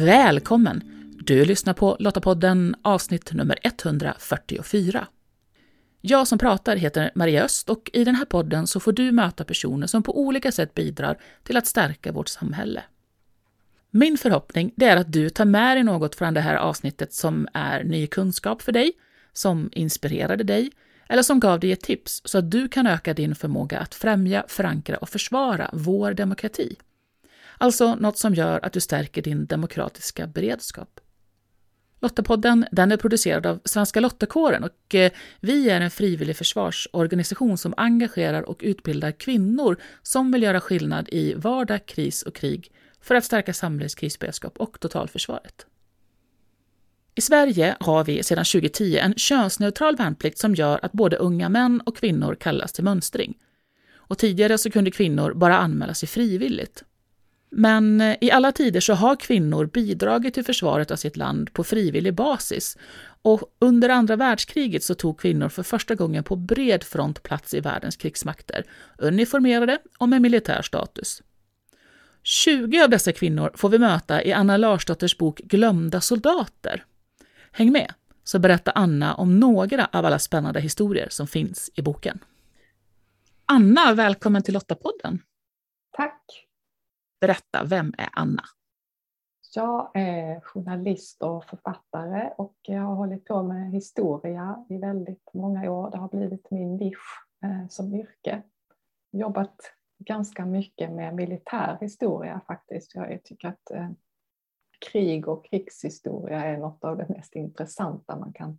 Välkommen! Du lyssnar på Lottapodden avsnitt nummer 144. Jag som pratar heter Maria Öst och i den här podden så får du möta personer som på olika sätt bidrar till att stärka vårt samhälle. Min förhoppning är att du tar med dig något från det här avsnittet som är ny kunskap för dig, som inspirerade dig eller som gav dig ett tips så att du kan öka din förmåga att främja, förankra och försvara vår demokrati. Alltså något som gör att du stärker din demokratiska beredskap. Lottapodden den är producerad av Svenska Lottakåren och eh, vi är en frivillig försvarsorganisation som engagerar och utbildar kvinnor som vill göra skillnad i vardag, kris och krig för att stärka samhällets krisberedskap och totalförsvaret. I Sverige har vi sedan 2010 en könsneutral värnplikt som gör att både unga män och kvinnor kallas till mönstring. Och tidigare så kunde kvinnor bara anmäla sig frivilligt. Men eh, i alla tider så har kvinnor bidragit till försvaret av sitt land på frivillig basis. Och under andra världskriget så tog kvinnor för första gången på bred front plats i världens krigsmakter, uniformerade och med militär status. 20 av dessa kvinnor får vi möta i Anna Larsdotters bok Glömda soldater. Häng med, så berättar Anna om några av alla spännande historier som finns i boken. Anna, välkommen till Lottapodden. Tack. Berätta, vem är Anna? Jag är journalist och författare och jag har hållit på med historia i väldigt många år. Det har blivit min nisch eh, som yrke. Jobbat ganska mycket med militär historia faktiskt. Jag tycker att eh, krig och krigshistoria är något av det mest intressanta man kan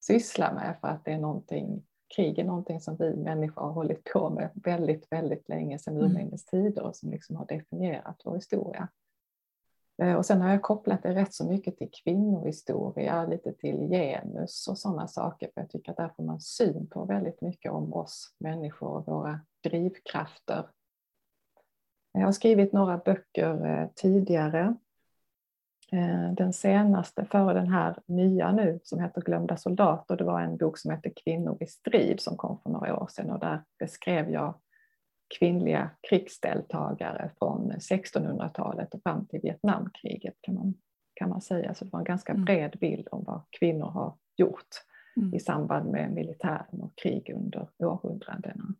syssla med för att det är någonting, krig är någonting som vi människor har hållit på med väldigt, väldigt länge sedan mm. urminnes tider och som liksom har definierat vår historia. Eh, och sen har jag kopplat det rätt så mycket till kvinnohistoria, lite till genus och sådana saker, för jag tycker att där får man syn på väldigt mycket om oss människor och våra drivkrafter. Jag har skrivit några böcker eh, tidigare den senaste före den här nya nu som heter Glömda soldater, det var en bok som heter Kvinnor i strid som kom för några år sedan och där beskrev jag kvinnliga krigsdeltagare från 1600-talet och fram till Vietnamkriget kan man, kan man säga. Så det var en ganska mm. bred bild om vad kvinnor har gjort mm. i samband med militären och krig under århundradena.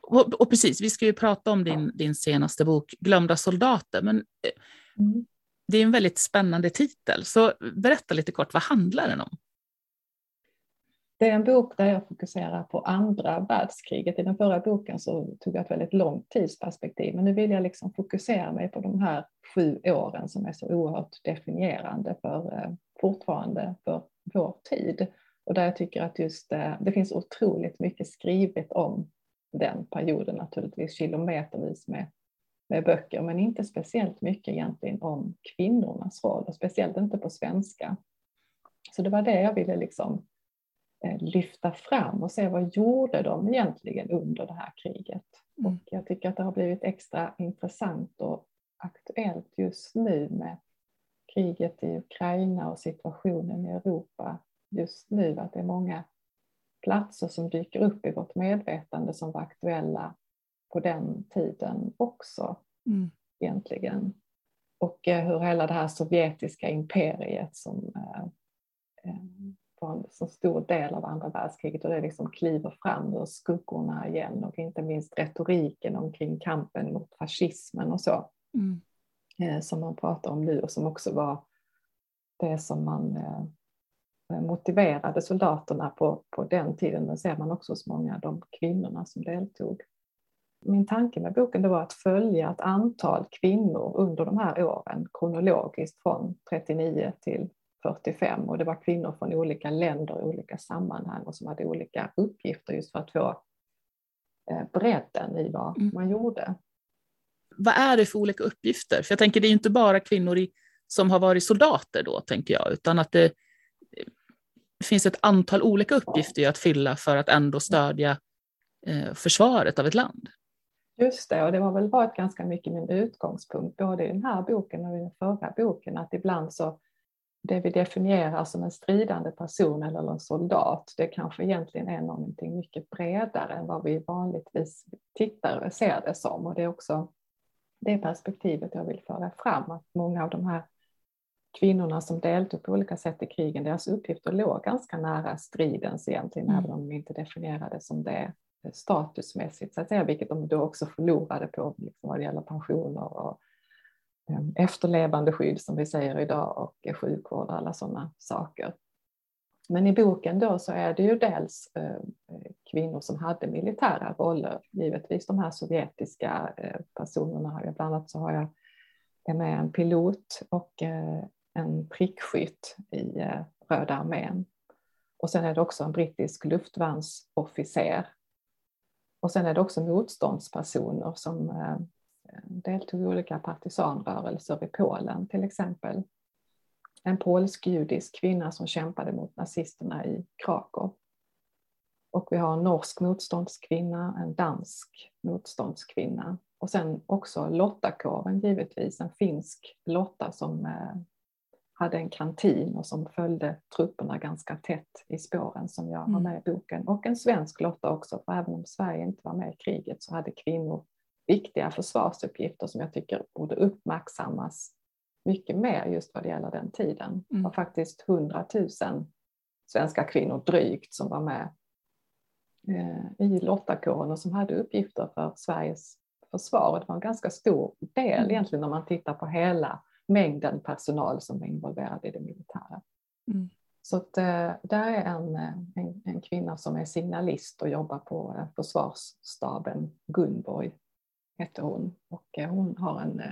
Och, och, precis, vi ska ju prata om din, din senaste bok Glömda soldater, men eh, mm det är en väldigt spännande titel, så berätta lite kort, vad handlar den om? Det är en bok där jag fokuserar på andra världskriget. I den förra boken så tog jag ett väldigt långt tidsperspektiv, men nu vill jag liksom fokusera mig på de här sju åren som är så oerhört definierande för eh, fortfarande för vår tid. Och där jag tycker att just eh, det finns otroligt mycket skrivet om den perioden naturligtvis, kilometervis med med böcker, men inte speciellt mycket egentligen om kvinnornas roll och speciellt inte på svenska. Så det var det jag ville liksom eh, lyfta fram och se vad gjorde de egentligen under det här kriget. Mm. Och jag tycker att det har blivit extra intressant och aktuellt just nu med kriget i Ukraina och situationen i Europa just nu, att det är många platser som dyker upp i vårt medvetande som var aktuella på den tiden också mm. egentligen. Och eh, hur hela det här sovjetiska imperiet som eh, eh, var en så stor del av andra världskriget och det liksom kliver fram ur skuggorna igen och inte minst retoriken omkring kampen mot fascismen och så. Mm. Som man pratar om nu och som också var det som man motiverade soldaterna på, på den tiden. Det ser man också hos många av de kvinnorna som deltog min tanke med boken det var att följa ett antal kvinnor under de här åren kronologiskt från 39 till 45 och det var kvinnor från olika länder olika sammanhang och som hade olika uppgifter just för att få eh, bredden i vad mm. man gjorde. Vad är det för olika uppgifter? För jag tänker det är inte bara kvinnor i, som har varit soldater då, tänker jag, utan att det finns ett antal olika uppgifter att fylla för att ändå stödja eh, försvaret av ett land. Just det, och det har väl varit ganska mycket min utgångspunkt både i den här boken och i den förra boken att ibland så det vi definierar som en stridande person eller en soldat, det kanske egentligen är någonting mycket bredare än vad vi vanligtvis tittar och ser det som. Och det är också det perspektivet jag vill föra fram, att många av de här kvinnorna som deltog på olika sätt i krigen, deras uppgifter låg ganska nära stridens egentligen, mm. även om de inte definierades som det statusmässigt, så att säga, vilket de då också förlorade på liksom, vad det gäller pensioner och efterlevandeskydd, efterlevande skydd som vi säger idag och eh, sjukvård och alla sådana saker. Men i boken då så är det ju dels ehm, kvinnor som hade militära roller, givetvis de här sovjetiska eh, personerna. Bland annat så har jag är med en pilot och eh, en prickskytt i Röda armén. Och sen är det också en brittisk luftvärnsofficer. Och sen är det också motståndspersoner som eh, deltog i olika partisanrörelser i Polen till exempel. En polsk-judisk kvinna som kämpade mot nazisterna i Krakow. Och vi har en norsk motståndskvinna, en dansk motståndskvinna. Och sen också Lottakåren givetvis, en finsk Lotta som eh, hade en kantin och som följde trupperna ganska tätt i spåren som jag har mm. med i boken. Och en svensk Lotta också, för även om Sverige inte var med i kriget så hade kvinnor viktiga försvarsuppgifter som jag tycker borde uppmärksammas mycket mer just vad det gäller den tiden. Det var faktiskt 100 000 svenska kvinnor drygt som var med eh, i lottakåren och som hade uppgifter för Sveriges försvar. Det var en ganska stor del mm. egentligen när man tittar på hela mängden personal som var involverad i det militära. Mm. Så att, eh, där är en, en, en, kvinna som är signalist och jobbar på eh, försvarsstaben, Gunborg heter hon. Och hon har en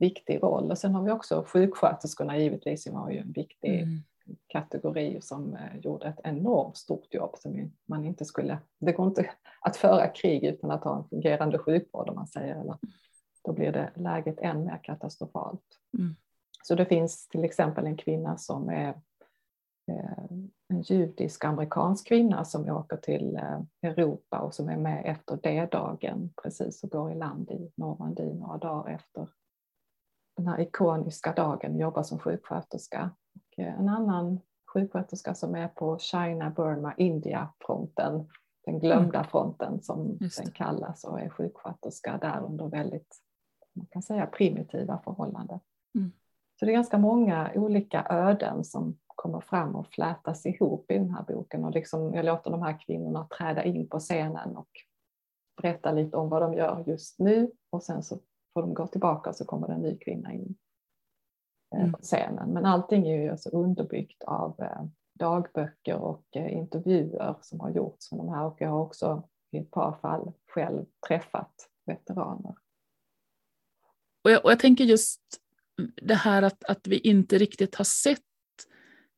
viktig roll. Och sen har vi också sjuksköterskorna givetvis, som har ju en viktig mm. kategori som eh, gjorde ett enormt stort jobb som man inte skulle, det går inte att föra krig utan att ha en fungerande sjukvård om man säger, eller då blir det läget än mer katastrofalt. Mm. Så det finns till exempel en kvinna som är eh, en judisk amerikansk kvinna som åker till eh, Europa och som är med efter D-dagen precis och går i land i Normandie några dagar efter den här ikoniska dagen, jobbar som sjuksköterska. Och eh, en annan sjuksköterska som är på China, Burma, India-fronten, den glömda mm. fronten som den kallas och är sjuksköterska där under väldigt, man kan säga primitiva förhållanden. Mm. Så det är ganska många olika öden som kommer fram och flätas ihop i den här boken och liksom, jag låter de här kvinnorna träda in på scenen och berätta lite om vad de gör just nu och sen så får de gå tillbaka och så kommer det en ny kvinna in eh, mm. på scenen. Men allting är ju alltså underbyggt av eh, dagböcker och eh, intervjuer som har gjorts med de här och jag har också i ett par fall själv träffat veteraner. Och jag, och jag tänker just det här att, att vi inte riktigt har sett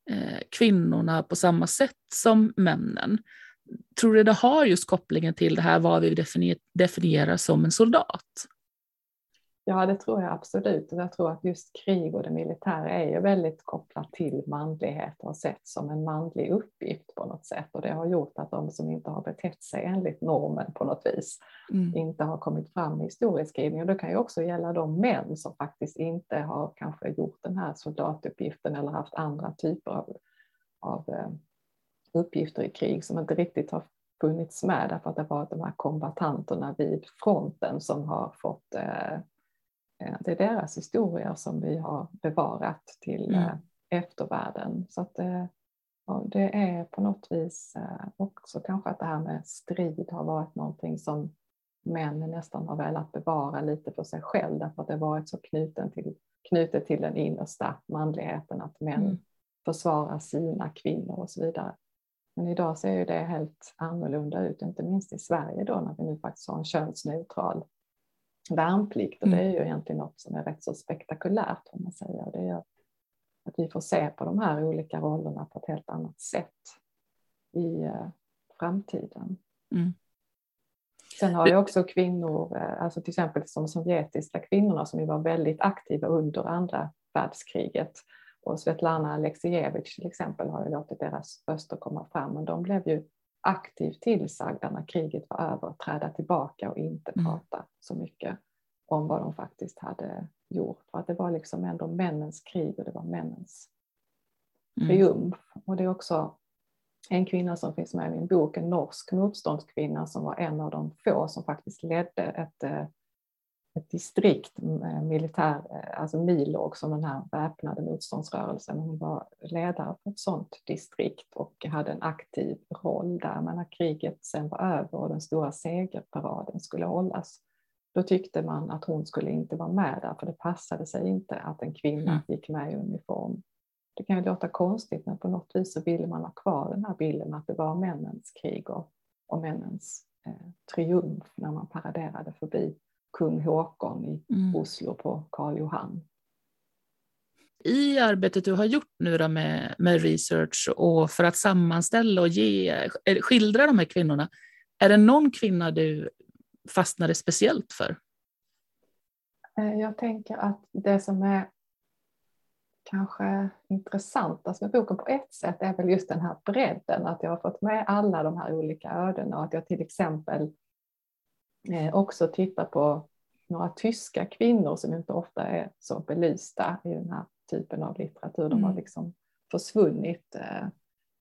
eh, kvinnorna på samma sätt som männen. Tror du det har just kopplingen till det här vad vi definier, definierar som en soldat? Ja, det tror jag absolut. Jag tror att just krig och det militära är ju väldigt kopplat till manlighet och sett som en manlig uppgift på något sätt. Och det har gjort att de som inte har betett sig enligt normen på något vis mm. inte har kommit fram i historieskrivningen. Det kan ju också gälla de män som faktiskt inte har kanske gjort den här soldatuppgiften eller haft andra typer av, av uh, uppgifter i krig som inte riktigt har funnits med därför att det har varit de här kombatanterna vid fronten som har fått Eh, det är deras historia som vi har bevarat till mm. Eh, eftervärlden. Så att det, eh, det är på något vis också kanske att det här med strid har varit någonting som män nästan har velat bevara lite för sig själv därför att det varit så knuten till, knutet till den innersta manligheten att män mm. försvarar sina kvinnor och så vidare. Men idag ser ju det helt annorlunda ut, inte minst i Sverige då när vi nu faktiskt har en könsneutral värnplikt och det är mm. ju egentligen något som är rätt så spektakulärt om man säger. Det är att vi får se på de här olika rollerna på ett helt annat sätt i eh, framtiden. Mm. Sen har vi också kvinnor, eh, alltså till exempel som sovjetiska kvinnorna som ju var väldigt aktiva under andra världskriget. Och Svetlana Aleksijevitj till exempel har ju låtit deras röster komma fram men de blev ju aktivt tillsagda när kriget var över att träda tillbaka och inte mm. prata så mycket om vad de faktiskt hade gjort. För att det var liksom ändå männens krig och det var männens mm. triumf. Och det är också en kvinna som finns med i min bok, en norsk motståndskvinna som var en av de få som faktiskt ledde ett, eh, ett distrikt, militär, alltså Milog som den här väpnade motståndsrörelsen. Hon var ledare för ett sådant distrikt och hade en aktiv roll där. Men när kriget sen var över och den stora segerparaden skulle hållas, då tyckte man att hon skulle inte vara med där, för det passade sig inte att en kvinna mm. gick med i uniform. Det kan ju låta konstigt, men på något vis så ville man ha kvar den här bilden att det var männens krig och, och männens eh, triumf när man paraderade förbi kung Håkon i mm. Oslo på Karl Johan. I arbetet du har gjort nu då med, med research och för att sammanställa och ge, skildra de här kvinnorna, är det någon kvinna du fastnade speciellt för? Eh, jag tänker att det som är kanske intressantast med boken på ett sätt är väl just den här bredden, att jag har fått med alla de här olika ödena och att jag till exempel också tittar på några tyska kvinnor som inte ofta är så belysta i den här typen av litteratur. De har mm. liksom försvunnit. Eh,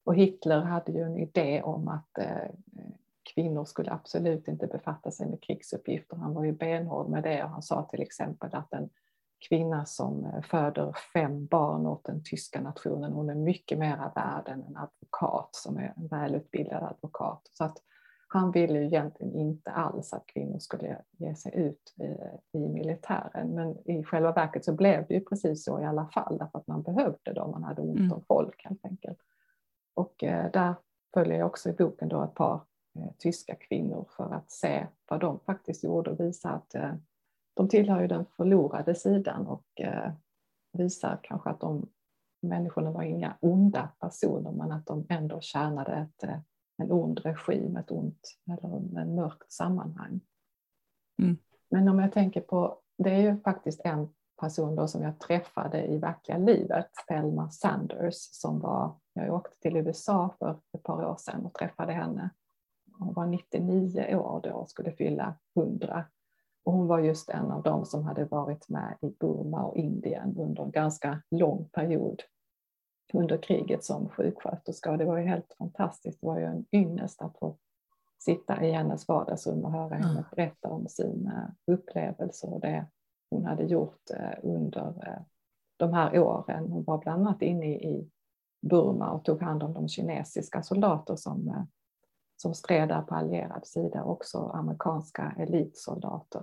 och Hitler hade ju en idé om att kvinnor skulle absolut inte befatta sig med krigsuppgifter. Han var ju benhård med det och han sa till exempel att en kvinna som eh, föder fem barn åt den tyska nationen, hon är mycket mera värd än en advokat som är en välutbildad advokat. Så att han ville ju egentligen inte alls att kvinnor skulle ge sig ut i, i militären. Men i själva verket så blev det ju precis så i alla fall, därför att man behövde dem, man hade ont om mm. folk helt enkelt. Och eh, där följer jag också i boken då ett par Eh, tyska kvinnor för att se vad de faktiskt gjorde och visa att eh, de tillhör ju den förlorade sidan och eh, visar kanske att de människorna var inga onda personer men att de ändå tjänade ett, en ond regim, ett ont eller en mörkt sammanhang. Mm. Men om jag tänker på, det är ju faktiskt en person då som jag träffade i verkliga livet, Thelma Sanders, som var, jag åkte till USA för ett par år sedan och träffade henne hon var 99 år då och skulle fylla 100. Och hon var just en av dem som hade varit med i Burma och Indien under en ganska lång period under kriget som sjuksköterska. Det var ju helt fantastiskt. Det var ju en ynnest att få sitta i hennes vardagsrum och höra henne berätta om sina upplevelser och det hon hade gjort eh, under eh, de här åren. Hon var bland annat inne i Burma och tog hand om de kinesiska soldater som eh, som stred där på allierad sida, också amerikanska elitsoldater.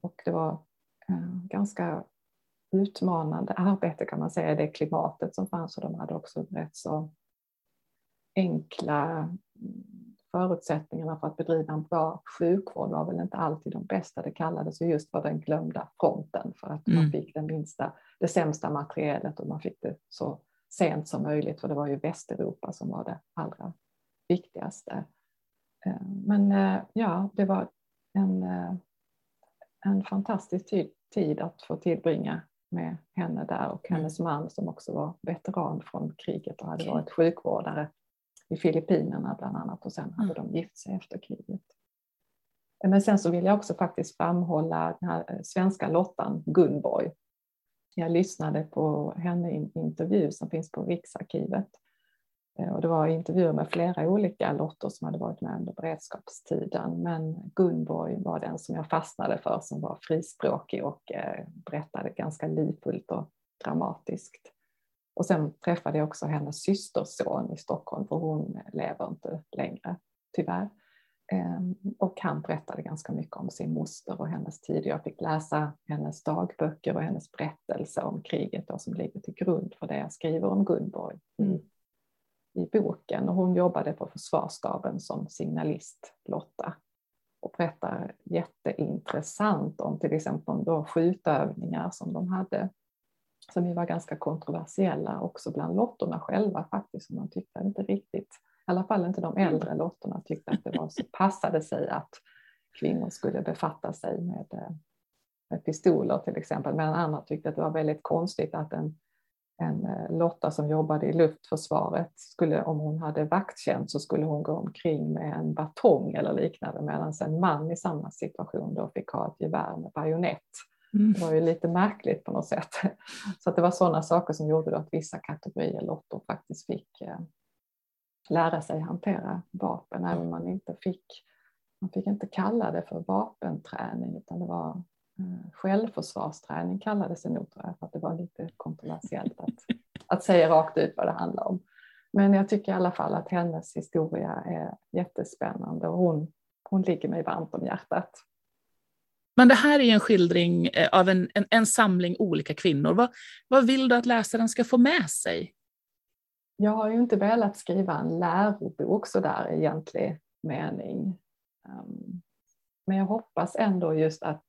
Och det var ganska utmanande arbete kan man säga, det klimatet som fanns och de hade också rätt så enkla förutsättningarna för att bedriva en bra sjukvård var väl inte alltid de bästa. Det kallades ju just för den glömda fronten för att mm. man fick den minsta, det sämsta materialet och man fick det så sent som möjligt för det var ju Västeuropa som var det allra viktigaste. Eh, men eh, ja, det var en, eh, en fantastisk tid att få tillbringa med henne där och mm. hennes man som också var veteran från kriget och hade varit sjukvårdare i Filippinerna bland annat och sen hade mm. de gift sig efter kriget. Men sen så vill jag också faktiskt framhålla den här svenska Lottan Gunborg. Jag lyssnade på henne i en intervju som finns på Riksarkivet Eh, Eh, och det var intervjuer med flera olika lotter som hade varit med under beredskapstiden. Men Gunborg var den som jag fastnade för som var frispråkig och eh, berättade ganska livfullt och dramatiskt. Och sen träffade jag också hennes systerson i Stockholm för hon lever inte längre tyvärr. Ehm, och han berättade ganska mycket om sin moster och hennes tid. Jag fick läsa hennes dagböcker och hennes berättelse om kriget då, som ligger till grund för det jag skriver om Gunborg mm i boken. Och hon jobbade på försvarsstaben som signalist, Lotta, och berättar jätteintressant om till exempel då skjutövningar som de hade, som ju var ganska kontroversiella också bland lottorna själva faktiskt, som man tyckte inte riktigt, i alla fall inte de äldre lottorna tyckte att det var så passade sig att kvinnor skulle befatta sig med, eh, med pistoler till exempel, medan andra tyckte att det var väldigt konstigt att en en eh, Lotta som jobbade i luftförsvaret, skulle, om hon hade vakttjänst så skulle hon gå omkring med en batong eller liknande medan en man i samma situation då fick ha ett gevär med bajonett. Mm. Det var ju lite märkligt på något sätt. Så det var sådana saker som gjorde att vissa kategorier lottor faktiskt fick eh, lära sig hantera vapen, även om man inte fick man fick inte kalla det för vapenträning utan det var självförsvarsträning kallades det nog tror jag, för att det var lite kontroversiellt att, att säga rakt ut vad det handlar om. Men jag tycker i alla fall att hennes historia är jättespännande och hon, hon ligger mig varmt om hjärtat. Men det här är en skildring eh, av en, en, en samling olika kvinnor. Vad, vad vill du att läsaren ska få med sig? Jag har ju inte velat skriva en lärobok sådär i egentlig mening. Ehm, men jag hoppas ändå just att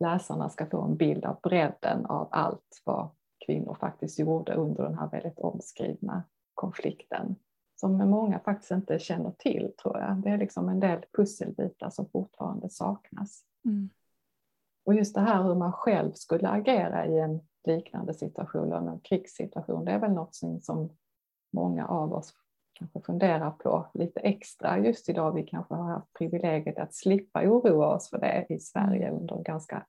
läsarna ska få en bild av bredden av allt vad kvinnor faktiskt gjorde under den här väldigt omskrivna konflikten. Som många faktiskt inte känner till tror jag. Det är liksom en del pusselbitar som fortfarande saknas. Mm. Och just det här hur man själv skulle agera i en liknande situation, en krigssituation, det är väl något som många av oss kanske funderar på lite extra just idag. Vi kanske har haft privilegiet att slippa oroa oss för det i Sverige mm. under en ganska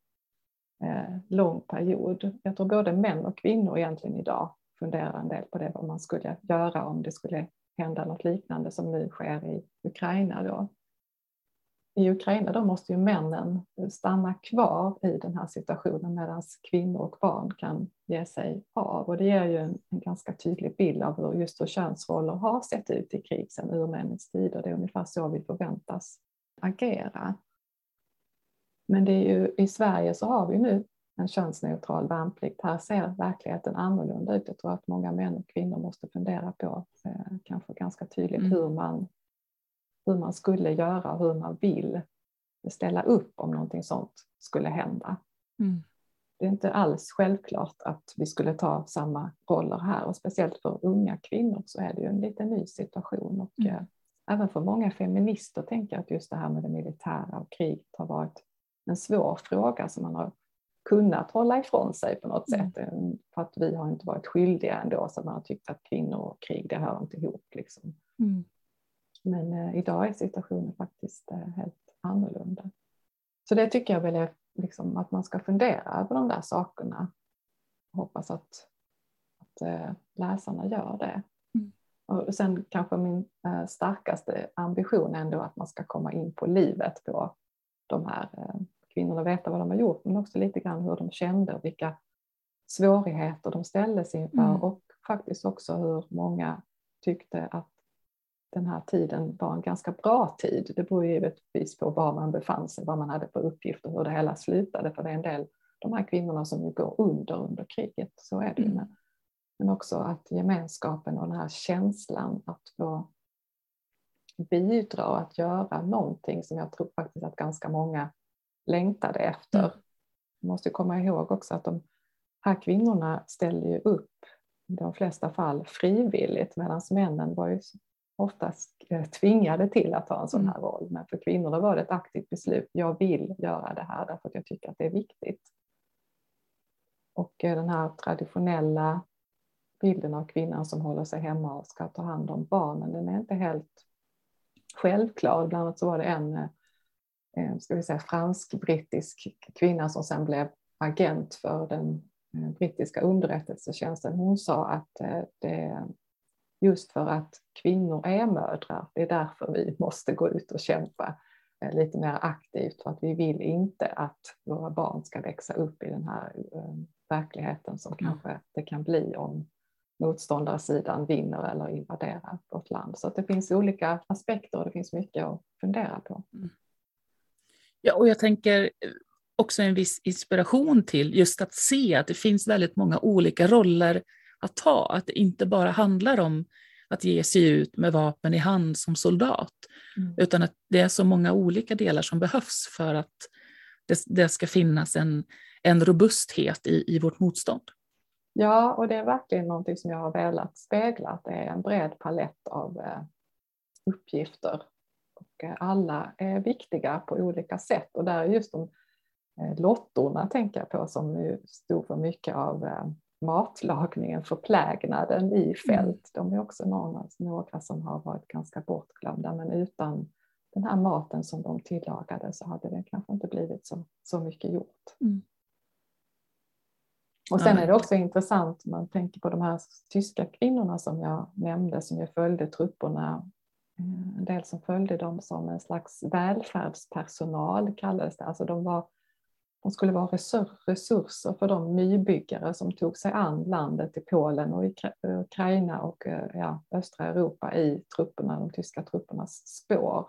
eh, lång period. Jag tror både män och kvinnor egentligen idag funderar en del på det, vad man skulle göra om det skulle hända något liknande som nu sker i Ukraina. Då i Ukraina då måste ju männen stanna kvar i den här situationen medan kvinnor och barn kan ge sig av. Och det ger ju en, en ganska tydlig bild av hur just hur könsroller har sett ut i krig sedan urmännens tider. Det är ungefär så vi förväntas agera. Men det är ju, i Sverige så har vi nu en könsneutral värnplikt. Här ser verkligheten annorlunda ut. Jag tror att många män och kvinnor måste fundera på, eh, kanske ganska tydligt, mm. hur man hur man skulle göra hur man vill ställa upp om någonting sånt skulle hända. Mm. Det är inte alls självklart att vi skulle ta samma roller här och speciellt för unga kvinnor så är det ju en lite ny situation och mm. eh, även för många feminister tänker jag att just det här med det militära och kriget har varit en svår fråga som man har kunnat hålla ifrån sig på något mm. sätt. Eh, för att vi har inte varit skyldiga ändå så man har tyckt att kvinnor och krig det hör inte ihop. Liksom. Mm. Men eh, idag är situationen faktiskt eh, helt annorlunda. Så det tycker jag väl är liksom att man ska fundera över de där sakerna. Hoppas att, att eh, läsarna gör det. Mm. Och sen kanske min eh, starkaste ambition är ändå att man ska komma in på livet på de här eh, kvinnorna, veta vad de har gjort men också lite grann hur de kände och vilka svårigheter de ställdes inför mm. och faktiskt också hur många tyckte att den här tiden var en ganska bra tid. Det beror givetvis på var man befann sig, vad man hade för uppgift och hur det hela slutade. För det är en del, de här kvinnorna som går under under kriget, så är det ju. Mm. Men också att gemenskapen och den här känslan att få bidra och att göra någonting som jag tror faktiskt att ganska många längtade efter. Mm. Man måste komma ihåg också att de här kvinnorna ställde ju upp i de flesta fall frivilligt medan männen var ju oftast eh, tvingade till att ta en sån mm. här roll. Men för kvinnorna var det ett aktivt beslut. Jag vill göra det här därför att jag tycker att det är viktigt. Och eh, den här traditionella bilden av kvinnan som håller sig hemma och ska ta hand om barnen, den är inte helt självklar. Bland annat så var det en eh, ska vi säga, fransk-brittisk kvinna som sen blev agent för den brittiska underrättelsetjänsten. Hon sa att det Just för att kvinnor är mödrar. Det är därför vi måste gå ut och kämpa eh, lite mer aktivt för att vi vill inte att våra barn ska växa upp i den här eh, verkligheten som mm. kanske det kan bli om motståndarsidan vinner eller invaderar vårt land. Så att det finns olika aspekter och det finns mycket att fundera på. Mm. Ja, och jag tänker eh, också en viss inspiration till just att se att det finns väldigt många olika roller att ta. Att det inte bara handlar om att ge sig ut med vapen i hand som soldat, mm. utan att det är så många olika delar som behövs för att det, det ska finnas en, en robusthet i, i vårt motstånd. Ja, och det är verkligen någonting som jag har velat spegla, att det är en bred palett av eh, uppgifter. Och eh, alla är viktiga på olika sätt och där är just de eh, lottorna tänker jag på som stod för mycket av matlagningen, förplägnaden i mm. fält. De är också några, några som har varit ganska bortglömda men utan den här maten som de tillagade så hade det kanske inte blivit så, så mycket gjort. Mm. Och sen är det också intressant, man tänker på de här tyska kvinnorna som jag nämnde som ju följde trupperna En del som följde dem som en slags välfärdspersonal kallades det. Alltså de, var, de skulle vara resurser för de nybyggare som tog sig an landet i Polen och i Ukraina och eh, ja, östra Europa i trupperna, de tyska truppernas spår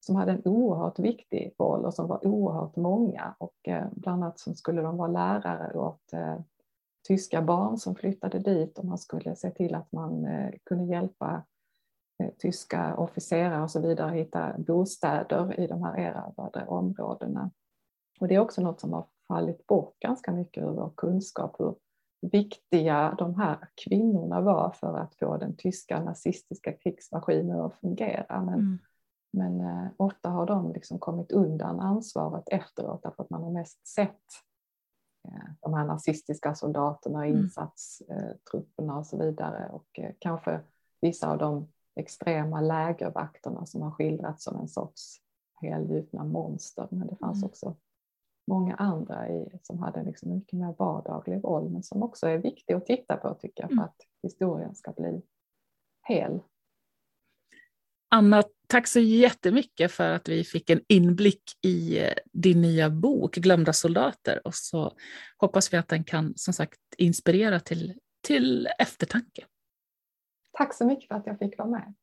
som hade en oerhört viktig roll och som var oerhört många. Och eh, bland annat så skulle de vara lärare åt eh, tyska barn som flyttade dit och man skulle se till att man kunde hjälpa tyska officerare och så vidare att hitta bostäder i de här erövrade områdena. Och det är också något som har fallit bort ganska mycket ur vår kunskap hur viktiga de här kvinnorna var för att få den tyska nazistiska krigsmaskinen att fungera. Men mm. Men eh, ofta har de liksom kommit undan ansvaret efteråt därför att man har mest sett eh, de här nazistiska soldaterna, mm. insatstrupperna och så vidare och eh, kanske vissa av de extrema lägervakterna som har skildrats som en sorts helgjutna monster. Men det fanns mm. också många andra i, som hade liksom en mycket mer vardaglig roll men som också är viktig att titta på tycker jag för mm. att historien ska bli hel. Anna, tack så jättemycket för att vi fick en inblick i eh, din nya bok Glömda soldater och så hoppas vi att den kan som sagt inspirera till, till eftertanke. Tack så mycket för att jag fick vara med.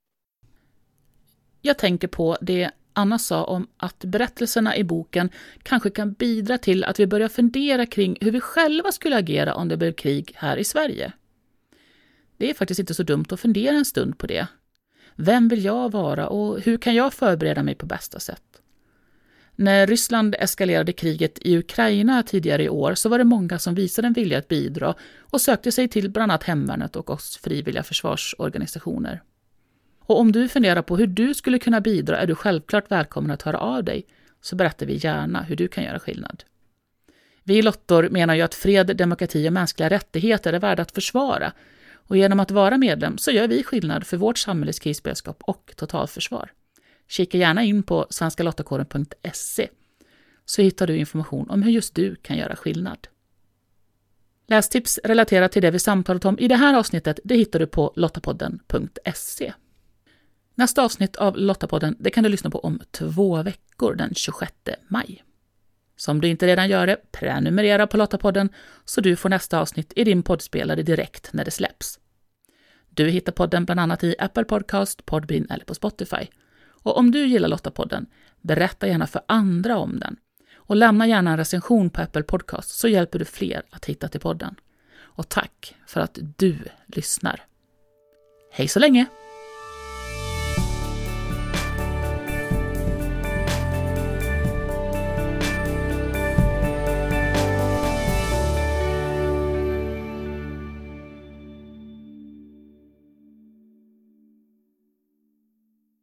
Jag tänker på det Anna sa om att berättelserna i boken kanske kan bidra till att vi börjar fundera kring hur vi själva skulle agera om det blev krig här i Sverige. Det är faktiskt inte så dumt att fundera en stund på det. Vem vill jag vara och hur kan jag förbereda mig på bästa sätt? När Ryssland eskalerade kriget i Ukraina tidigare i år så var det många som visade en vilja att bidra och sökte sig till bland annat hemvärnet och oss frivilliga försvarsorganisationer. Och om du funderar på hur du skulle kunna bidra är du självklart välkommen att höra av dig, så berättar vi gärna hur du kan göra skillnad. Vi Lottor menar ju att fred, demokrati och mänskliga rättigheter är värda att försvara och genom att vara medlem så gör vi skillnad för vårt samhälles krisberedskap och totalförsvar. Kika gärna in på svenskalottakåren.se så hittar du information om hur just du kan göra skillnad. Lästips relaterat till det vi samtalat om i det här avsnittet det hittar du på lottapodden.se. Nästa avsnitt av Lottapodden det kan du lyssna på om två veckor, den 26 maj. Så om du inte redan gör det, prenumerera på Lottapodden så du får nästa avsnitt i din poddspelare direkt när det släpps. Du hittar podden bland annat i Apple Podcast, Podbean eller på Spotify. Och om du gillar Lottapodden, berätta gärna för andra om den. Och lämna gärna en recension på Apple Podcast så hjälper du fler att hitta till podden. Och tack för att du lyssnar. Hej så länge!